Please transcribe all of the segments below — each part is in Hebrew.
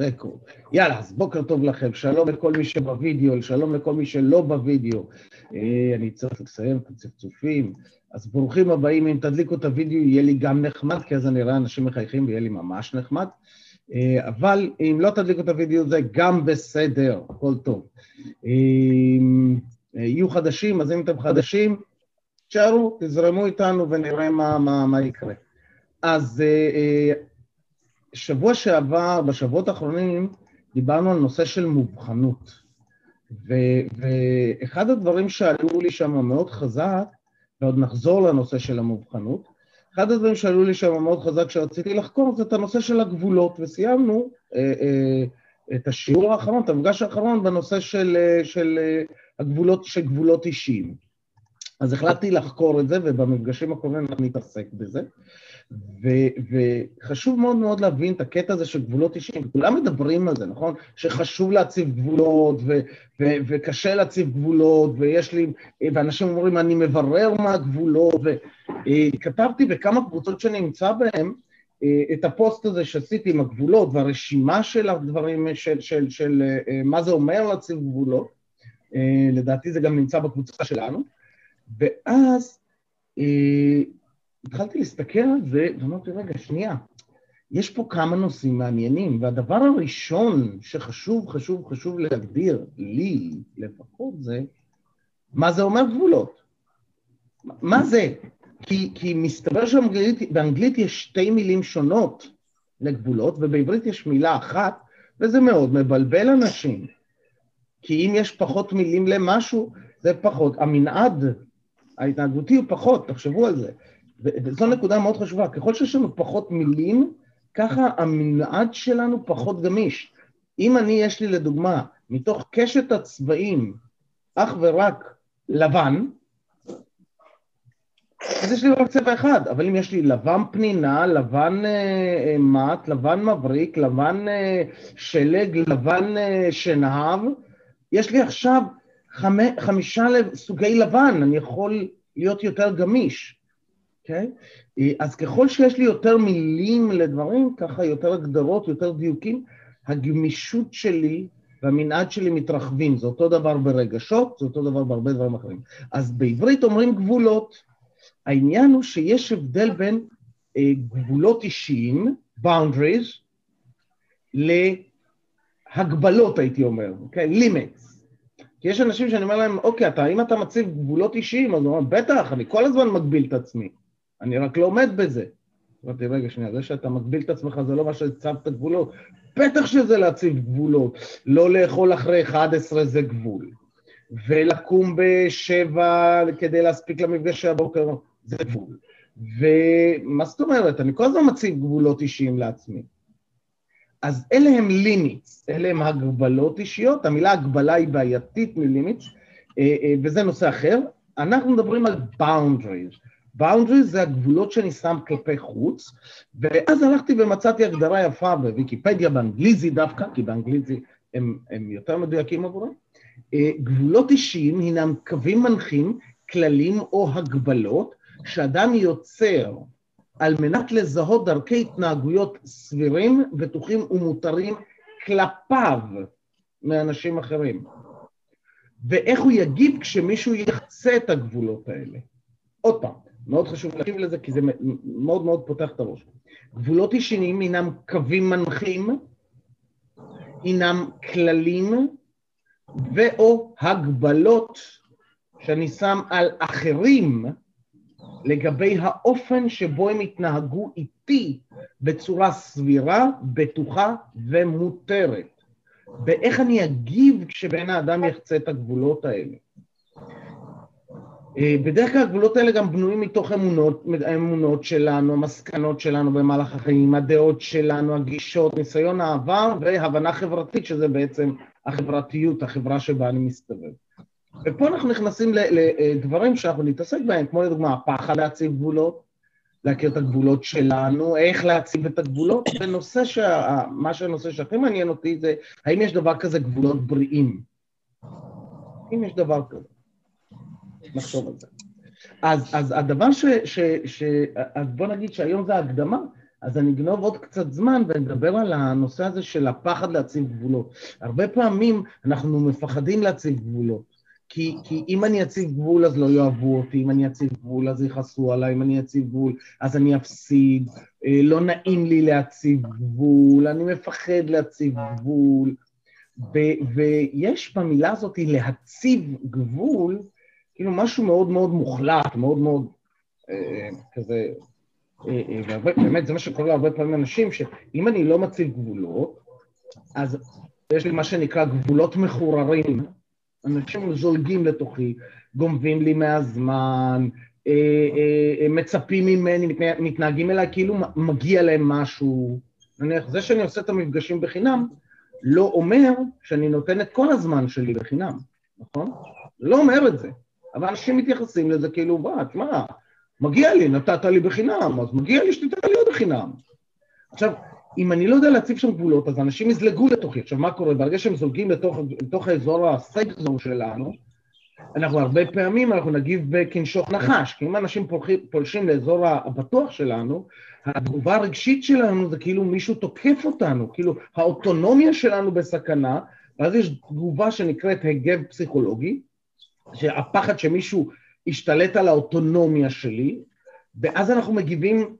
רקורד. יאללה, אז בוקר טוב לכם, שלום לכל מי שבווידאו, שלום לכל מי שלא בווידאו. אה, אני צריך לסיים את הצפצופים. אז ברוכים הבאים, אם תדליקו את הווידאו יהיה לי גם נחמד, כי אז אני אראה אנשים מחייכים ויהיה לי ממש נחמד. אה, אבל אם לא תדליקו את הווידאו זה גם בסדר, הכל טוב. אה, יהיו חדשים, אז אם אתם חדשים, תשארו, תזרמו איתנו ונראה מה, מה, מה יקרה. אז שבוע שעבר, בשבועות האחרונים, דיברנו על נושא של מובחנות. ואחד הדברים שעלו לי שם מאוד חזק, ועוד נחזור לנושא של המובחנות, אחד הדברים שעלו לי שם מאוד חזק שרציתי לחקור זה את הנושא של הגבולות, וסיימנו אה, אה, את השיעור האחרון, את המפגש האחרון בנושא של, אה, של אה, הגבולות, של גבולות אישיים. אז החלטתי לחקור את זה, ובמפגשים הקודמים אנחנו נתעסק בזה. ו- וחשוב מאוד מאוד להבין את הקטע הזה של גבולות אישיים. כולם מדברים על זה, נכון? שחשוב להציב גבולות, ו- ו- וקשה להציב גבולות, ויש לי... ואנשים אומרים, אני מברר מה הגבולות, וכתבתי בכמה קבוצות שאני נמצא בהן, את הפוסט הזה שעשיתי עם הגבולות והרשימה של הדברים, של, של, של, של מה זה אומר להציב גבולות, לדעתי זה גם נמצא בקבוצה שלנו, ואז התחלתי להסתכל על זה, ואמרתי, רגע, שנייה, יש פה כמה נושאים מעניינים, והדבר הראשון שחשוב, חשוב, חשוב להגדיר, לי לפחות, זה מה זה אומר גבולות. מה זה? כי, כי מסתבר שבאנגלית יש שתי מילים שונות לגבולות, ובעברית יש מילה אחת, וזה מאוד מבלבל אנשים. כי אם יש פחות מילים למשהו, זה פחות, המנעד ההתנהגותי הוא פחות, תחשבו על זה. וזו נקודה מאוד חשובה, ככל שיש לנו פחות מילים, ככה המנעד שלנו פחות גמיש. אם אני, יש לי לדוגמה, מתוך קשת הצבעים, אך ורק לבן, אז יש לי רק צבע אחד, אבל אם יש לי לבן פנינה, לבן אה, מת, לבן מבריק, לבן אה, שלג, לבן אה, שנהב, יש לי עכשיו חמ... חמישה סוגי לבן, אני יכול להיות יותר גמיש. אוקיי? Okay? אז ככל שיש לי יותר מילים לדברים, ככה יותר הגדרות, יותר דיוקים, הגמישות שלי והמנעד שלי מתרחבים. זה אותו דבר ברגשות, זה אותו דבר בהרבה דברים אחרים. אז בעברית אומרים גבולות. העניין הוא שיש הבדל בין אה, גבולות אישיים, boundaries, להגבלות, הייתי אומר, אוקיי? Okay? limits. כי יש אנשים שאני אומר להם, אוקיי, אתה, אם אתה מציב גבולות אישיים, אז הוא אומר, בטח, אני כל הזמן מגביל את עצמי. אני רק לא עומד בזה. אמרתי, רגע, שנייה, זה שאתה מגביל את עצמך זה לא מה שהצבת גבולות. בטח שזה להציב גבולות. לא לאכול אחרי 11 זה גבול. ולקום בשבע כדי להספיק למפגש הבוקר זה גבול. ומה זאת אומרת? אני כל הזמן מציב גבולות אישיים לעצמי. אז אלה הם לימיטס, אלה הם הגבלות אישיות, המילה הגבלה היא בעייתית מלימיטס, אה, אה, וזה נושא אחר. אנחנו מדברים על boundaries. boundaries זה הגבולות שאני שם כלפי חוץ, ואז הלכתי ומצאתי הגדרה יפה בוויקיפדיה, באנגליזי דווקא, כי באנגליזי הם, הם יותר מדויקים עבורם. אה, גבולות אישיים הינם קווים מנחים, כללים או הגבלות שאדם יוצר על מנת לזהות דרכי התנהגויות סבירים, בטוחים ומותרים כלפיו מאנשים אחרים. ואיך הוא יגיב כשמישהו יחצה את הגבולות האלה. עוד פעם, מאוד חשוב להקשיב לזה, כי זה מאוד מאוד פותח את הראש. גבולות אישיים הינם קווים מנחים, הינם כללים ו/או הגבלות שאני שם על אחרים לגבי האופן שבו הם התנהגו איתי בצורה סבירה, בטוחה ומותרת. ואיך אני אגיב כשבן האדם יחצה את הגבולות האלה. אה, בדרך כלל הגבולות האלה גם בנויים מתוך אמונות, האמונות שלנו, המסקנות שלנו במהלך החיים, הדעות שלנו, הגישות, ניסיון העבר והבנה חברתית, שזה בעצם החברתיות, החברה שבה אני מסתובב. ופה אנחנו נכנסים לדברים שאנחנו נתעסק בהם, כמו לדוגמה הפחד להציב גבולות, להכיר את הגבולות שלנו, איך להציב את הגבולות, ונושא שה... מה שהנושא שהכי מעניין אותי זה האם יש דבר כזה גבולות בריאים. אם יש דבר כזה. נחשוב על זה. אז, אז הדבר ש... ש, ש אז בוא נגיד שהיום זה ההקדמה, אז אני אגנוב עוד קצת זמן ונדבר על הנושא הזה של הפחד להציב גבולות. הרבה פעמים אנחנו מפחדים להציב גבולות. כי, כי אם אני אציב גבול אז לא יאהבו אותי, אם אני אציב גבול אז יכעסו עליי, אם אני אציב גבול אז אני אפסיד, אה, לא נעים לי להציב גבול, אני מפחד להציב גבול, ו- ויש במילה הזאת להציב גבול, כאילו משהו מאוד מאוד מוחלט, מאוד מאוד אה, כזה, אה, והרבה, באמת זה מה שקורה להרבה פעמים אנשים, שאם אני לא מציב גבולות, אז יש לי מה שנקרא גבולות מחוררים, אנשים זולגים לתוכי, גונבים לי מהזמן, אה, אה, מצפים ממני, מתנהגים אליי כאילו מגיע להם משהו. נניח, זה שאני עושה את המפגשים בחינם, לא אומר שאני נותן את כל הזמן שלי בחינם, נכון? לא אומר את זה. אבל אנשים מתייחסים לזה כאילו, וואה, תשמע, מגיע לי, נתת לי בחינם, אז מגיע לי שתיתן לי עוד בחינם. עכשיו, אם אני לא יודע להציב שם גבולות, אז אנשים יזלגו לתוכי. עכשיו, מה קורה? ברגע שהם זולגים לתוך, לתוך האזור הסייק זון שלנו, אנחנו הרבה פעמים, אנחנו נגיב בכנשוך נחש, כי אם אנשים פולחים, פולשים לאזור הבטוח שלנו, התגובה הרגשית שלנו זה כאילו מישהו תוקף אותנו, כאילו האוטונומיה שלנו בסכנה, ואז יש תגובה שנקראת הגב פסיכולוגי, שהפחד שמישהו ישתלט על האוטונומיה שלי, ואז אנחנו מגיבים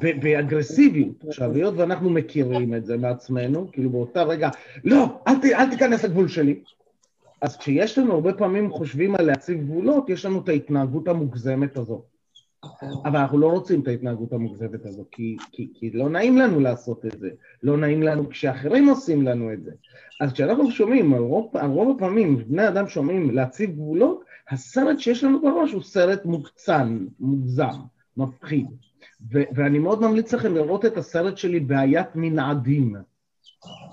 באגרסיביות. עכשיו, היות ואנחנו מכירים את זה מעצמנו, כאילו באותה רגע, לא, אל, ת, אל תיכנס לגבול שלי. אז כשיש לנו הרבה פעמים חושבים על להציב גבולות, יש לנו את ההתנהגות המוגזמת הזו. אבל אנחנו לא רוצים את ההתנהגות המוגזמת הזו, כי, כי, כי לא נעים לנו לעשות את זה, לא נעים לנו כשאחרים עושים לנו את זה. אז כשאנחנו שומעים, על רוב, על רוב הפעמים, בני אדם שומעים להציב גבולות, הסרט שיש לנו בראש הוא סרט מוקצן, מוגזם, מפחיד. ו- ואני מאוד ממליץ לכם לראות את הסרט שלי בעיית מנעדים.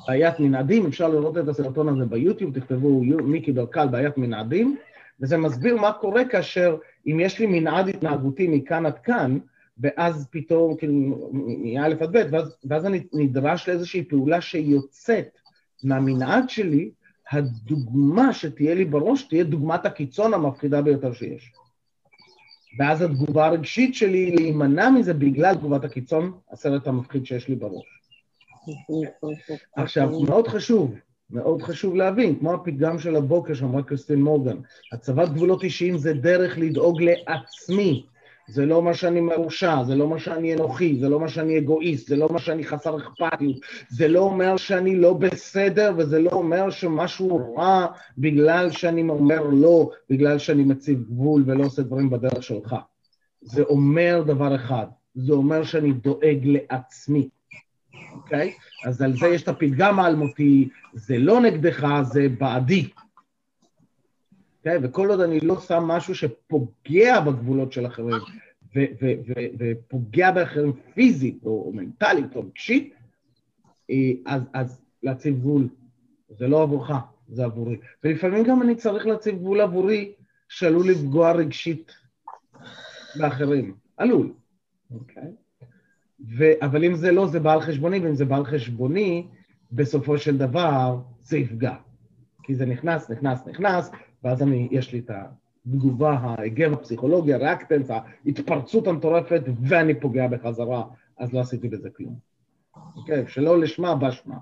בעיית מנעדים, אפשר לראות את הסרטון הזה ביוטיוב, תכתבו מיקי ברקל בעיית מנעדים, וזה מסביר מה קורה כאשר אם יש לי מנעד התנהגותי מכאן עד כאן, ואז פתאום, כאילו, מא' עד ב', ואז, ואז אני נדרש לאיזושהי פעולה שיוצאת מהמנעד שלי, הדוגמה שתהיה לי בראש תהיה דוגמת הקיצון המפחידה ביותר שיש. ואז התגובה הרגשית שלי היא להימנע מזה בגלל תגובת הקיצון, הסרט המפחיד שיש לי בראש. עכשיו, מאוד חשוב, מאוד חשוב להבין, כמו הפתגם של הבוקר שאמרה קריסטין מורגן, הצבת גבולות אישיים זה דרך לדאוג לעצמי, זה לא מה שאני מרושע, זה לא מה שאני אנוכי, זה לא מה שאני אגואיסט, זה לא מה שאני חסר אכפתיות, זה לא אומר שאני לא בסדר, וזה לא אומר שמשהו רע בגלל שאני אומר לא, בגלל שאני מציב גבול ולא עושה דברים בדרך שלך. זה אומר דבר אחד, זה אומר שאני דואג לעצמי, אוקיי? אז על זה יש את הפתגם האלמותי, זה לא נגדך, זה בעדי. כן? וכל עוד אני לא שם משהו שפוגע בגבולות של אחרים, ופוגע באחרים פיזית או מנטלית או רגשית, אה, אז, אז להציב גבול. זה לא עבורך, זה עבורי. ולפעמים גם אני צריך להציב גבול עבורי שעלול לפגוע רגשית באחרים. עלול, אוקיי? ו- אבל אם זה לא, זה בעל חשבוני, ואם זה בעל חשבוני, בסופו של דבר זה יפגע. כי זה נכנס, נכנס, נכנס, ואז אני, יש לי את התגובה, ההיגר הפסיכולוגי, הריאקטנס, ההתפרצות המטורפת, ואני פוגע בחזרה, אז לא עשיתי בזה כלום. אוקיי? שלא לשמה בשמה.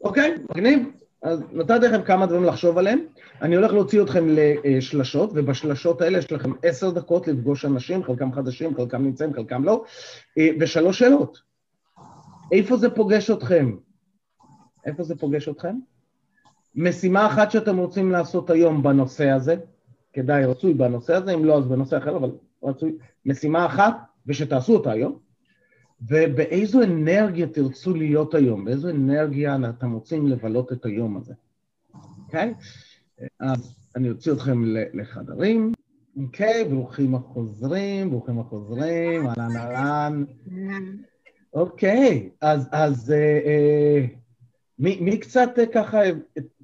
אוקיי, מגניב. אז נתתי לכם כמה דברים לחשוב עליהם. אני הולך להוציא אתכם לשלשות, ובשלשות האלה יש לכם עשר דקות לפגוש אנשים, חלקם חדשים, חלקם נמצאים, חלקם לא, אה, ושלוש שאלות. איפה זה פוגש אתכם? איפה זה פוגש אתכם? משימה אחת שאתם רוצים לעשות היום בנושא הזה, כדאי, רצוי בנושא הזה, אם לא אז בנושא אחר, אבל רצוי, משימה אחת, ושתעשו אותה היום, ובאיזו אנרגיה תרצו להיות היום, באיזו אנרגיה אתם רוצים לבלות את היום הזה, אוקיי? Okay? אז אני אוציא אתכם לחדרים, אוקיי? Okay, ברוכים החוזרים, ברוכים החוזרים, אהלן אהלן. אוקיי, אז, אז אה, אה, מי, מי קצת אה, ככה,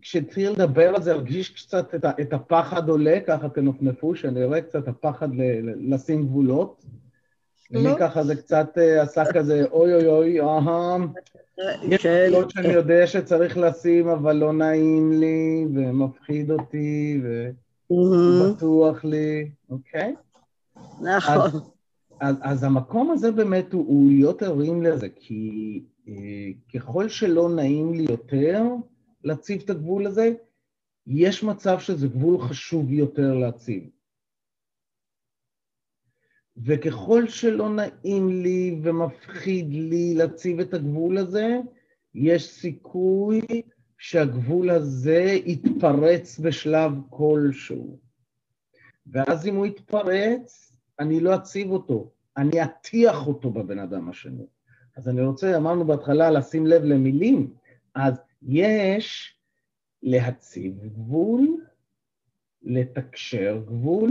כשהתחיל לדבר על זה, הרגיש קצת את, את הפחד עולה, ככה תנופנפו, שאני רואה קצת הפחד ל, לשים גבולות. ומי לא. ככה זה קצת אה, עשה כזה, אוי אוי אוי, אהה, יש. גבולות שאני יודע שצריך לשים, אבל לא נעים לי, ומפחיד אותי, ובטוח לי, אוקיי? נכון. אז, אז המקום הזה באמת הוא, הוא להיות ערים לזה, כי אה, ככל שלא נעים לי יותר להציב את הגבול הזה, יש מצב שזה גבול חשוב יותר להציב. וככל שלא נעים לי ומפחיד לי להציב את הגבול הזה, יש סיכוי שהגבול הזה יתפרץ בשלב כלשהו. ואז אם הוא יתפרץ, אני לא אציב אותו, אני אטיח אותו בבן אדם השני. אז אני רוצה, אמרנו בהתחלה, לשים לב למילים, אז יש להציב גבול, לתקשר גבול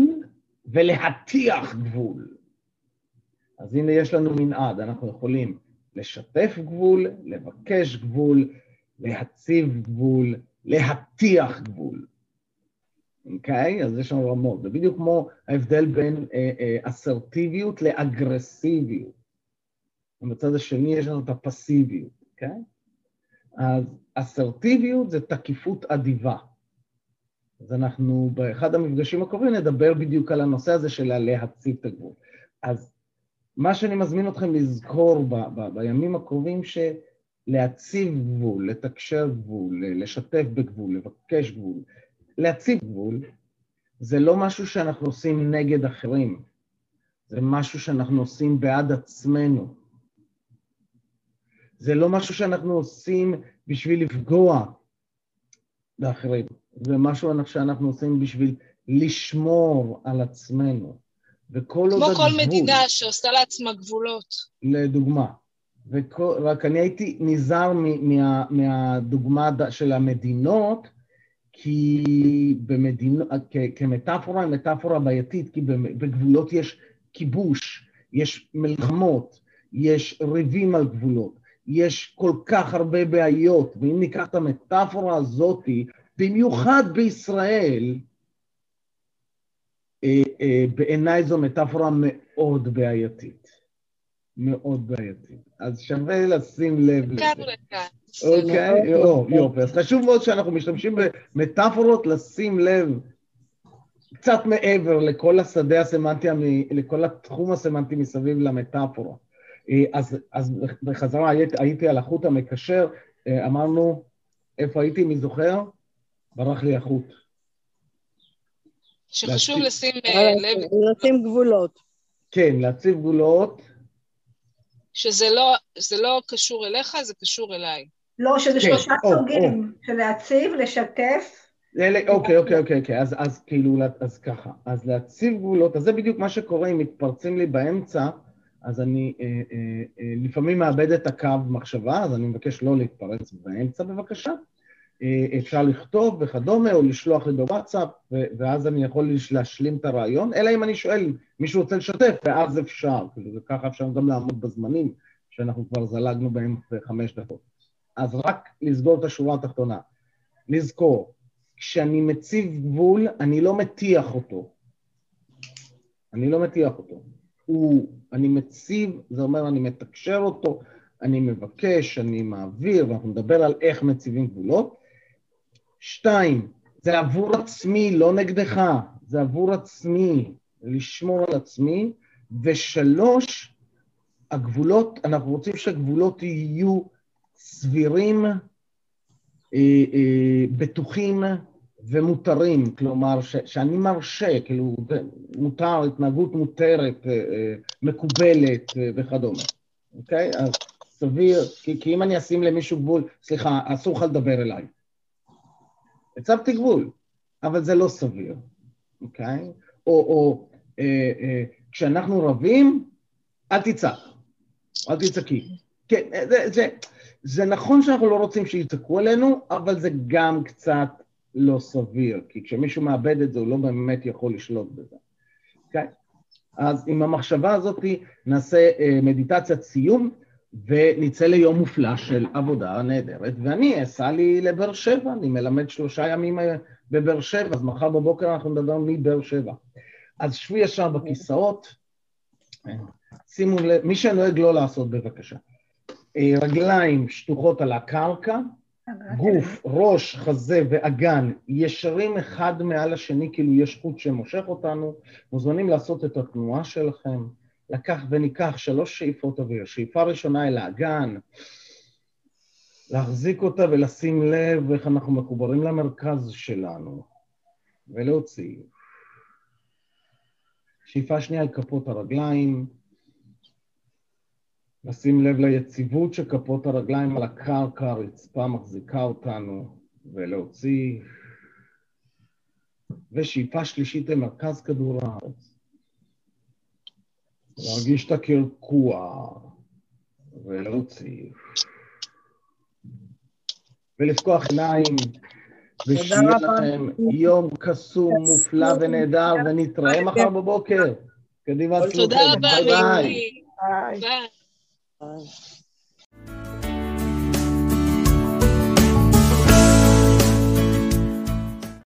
ולהטיח גבול. אז הנה יש לנו מנעד, אנחנו יכולים לשתף גבול, לבקש גבול, להציב גבול, להטיח גבול. אוקיי? Okay? אז יש לנו רמות. זה בדיוק כמו ההבדל בין אה, אה, אסרטיביות לאגרסיביות. ובצד השני יש לנו את הפסיביות, אוקיי? Okay? אז אסרטיביות זה תקיפות אדיבה. אז אנחנו באחד המפגשים הקרובים נדבר בדיוק על הנושא הזה של להציב את הגבול. אז מה שאני מזמין אתכם לזכור ב, ב, בימים הקרובים, שלהציב גבול, לתקשר גבול, לשתף בגבול, לבקש גבול, להציב גבול, זה לא משהו שאנחנו עושים נגד אחרים, זה משהו שאנחנו עושים בעד עצמנו. זה לא משהו שאנחנו עושים בשביל לפגוע באחרים, זה משהו שאנחנו עושים בשביל לשמור על עצמנו. וכל עוד הגבול... כמו כל מדינה שעושה לעצמה גבולות. לדוגמה. וכל, רק אני הייתי נזהר מה, מהדוגמה של המדינות, כי במדינות, כמטאפורה היא מטאפורה בעייתית, כי בגבולות יש כיבוש, יש מלחמות, יש ריבים על גבולות, יש כל כך הרבה בעיות, ואם ניקח את המטאפורה הזאת, במיוחד בישראל, אה, אה, בעיניי זו מטאפורה מאוד בעייתית. מאוד בעייתית. אז שווה לשים לב לזה. אוקיי? יופי. אז חשוב מאוד שאנחנו משתמשים במטאפורות לשים לב קצת מעבר לכל השדה הסמנטי, לכל התחום הסמנטי מסביב למטאפורה. אה, אז, אז בחזרה הייתי, הייתי על החוט המקשר, אמרנו, איפה הייתי, מי זוכר? ברח לי החוט. שחשוב לשים אה, לב... לשים גבולות. כן, להציב גבולות. שזה לא, לא קשור אליך, זה קשור אליי. לא, שזה כן, שלושה סוגים, של להציב, לשתף. אוקיי, אוקיי, אוקיי, אוקיי, אז, אז כאילו, אז ככה, אז להציב גבולות, אז זה בדיוק מה שקורה אם מתפרצים לי באמצע, אז אני אה, אה, אה, לפעמים מאבד את הקו מחשבה, אז אני מבקש לא להתפרץ באמצע בבקשה, אה, אפשר לכתוב וכדומה, או לשלוח לי בוואטסאפ, ואז אני יכול להשלים את הרעיון, אלא אם אני שואל, מישהו רוצה לשתף, ואז אפשר, כאילו, וככה אפשר גם לעמוד בזמנים שאנחנו כבר זלגנו בהם בחמש דקות. אז רק לסגור את השורה התחתונה. לזכור, כשאני מציב גבול, אני לא מטיח אותו. אני לא מטיח אותו. הוא, אני מציב, זה אומר אני מתקשר אותו, אני מבקש, אני מעביר, ואנחנו נדבר על איך מציבים גבולות, שתיים, זה עבור עצמי, לא נגדך, זה עבור עצמי, לשמור על עצמי. ושלוש, הגבולות, אנחנו רוצים שהגבולות יהיו סבירים, אה, אה, בטוחים ומותרים, כלומר, ש, שאני מרשה, כאילו, מותר, התנהגות מותרת, אה, אה, מקובלת אה, וכדומה, אוקיי? אז סביר, כי, כי אם אני אשים למישהו גבול, סליחה, אסור לך לדבר אליי. הצבתי גבול, אבל זה לא סביר, אוקיי? או, או אה, אה, כשאנחנו רבים, אל תצעק, אל תצעקי. כן, זה, זה, זה נכון שאנחנו לא רוצים שיצעקו עלינו, אבל זה גם קצת לא סביר, כי כשמישהו מאבד את זה, הוא לא באמת יכול לשלוט בזה. אוקיי? אז עם המחשבה הזאת נעשה אה, מדיטציית סיום. ונצא ליום מופלא של עבודה נהדרת, ואני אסע לי לבאר שבע, אני מלמד שלושה ימים אה, בבאר שבע, אז מחר בבוקר אנחנו נדבר מבאר שבע. אז שבו ישר בכיסאות, שימו לב, מי שנוהג לא לעשות בבקשה. אה, רגליים שטוחות על הקרקע, גוף, ראש, חזה ואגן ישרים אחד מעל השני, כאילו יש חוט שמושך אותנו, מוזמנים לעשות את התנועה שלכם. לקח וניקח שלוש שאיפות אוויר. שאיפה ראשונה אל האגן, להחזיק אותה ולשים לב איך אנחנו מחוברים למרכז שלנו, ולהוציא. שאיפה שנייה אל כפות הרגליים, לשים לב ליציבות של כפות הרגליים על הקרקע, הרצפה מחזיקה אותנו, ולהוציא. ושאיפה שלישית למרכז כדור הארץ. להרגיש את הקרקוע, ולהוציא. ולפקוח עיניים, ושיהיה. לכם יום קסום, מופלא ונהדר, ונתראה מחר בבוקר. קדימה, תודה. רבה, ביי ביי.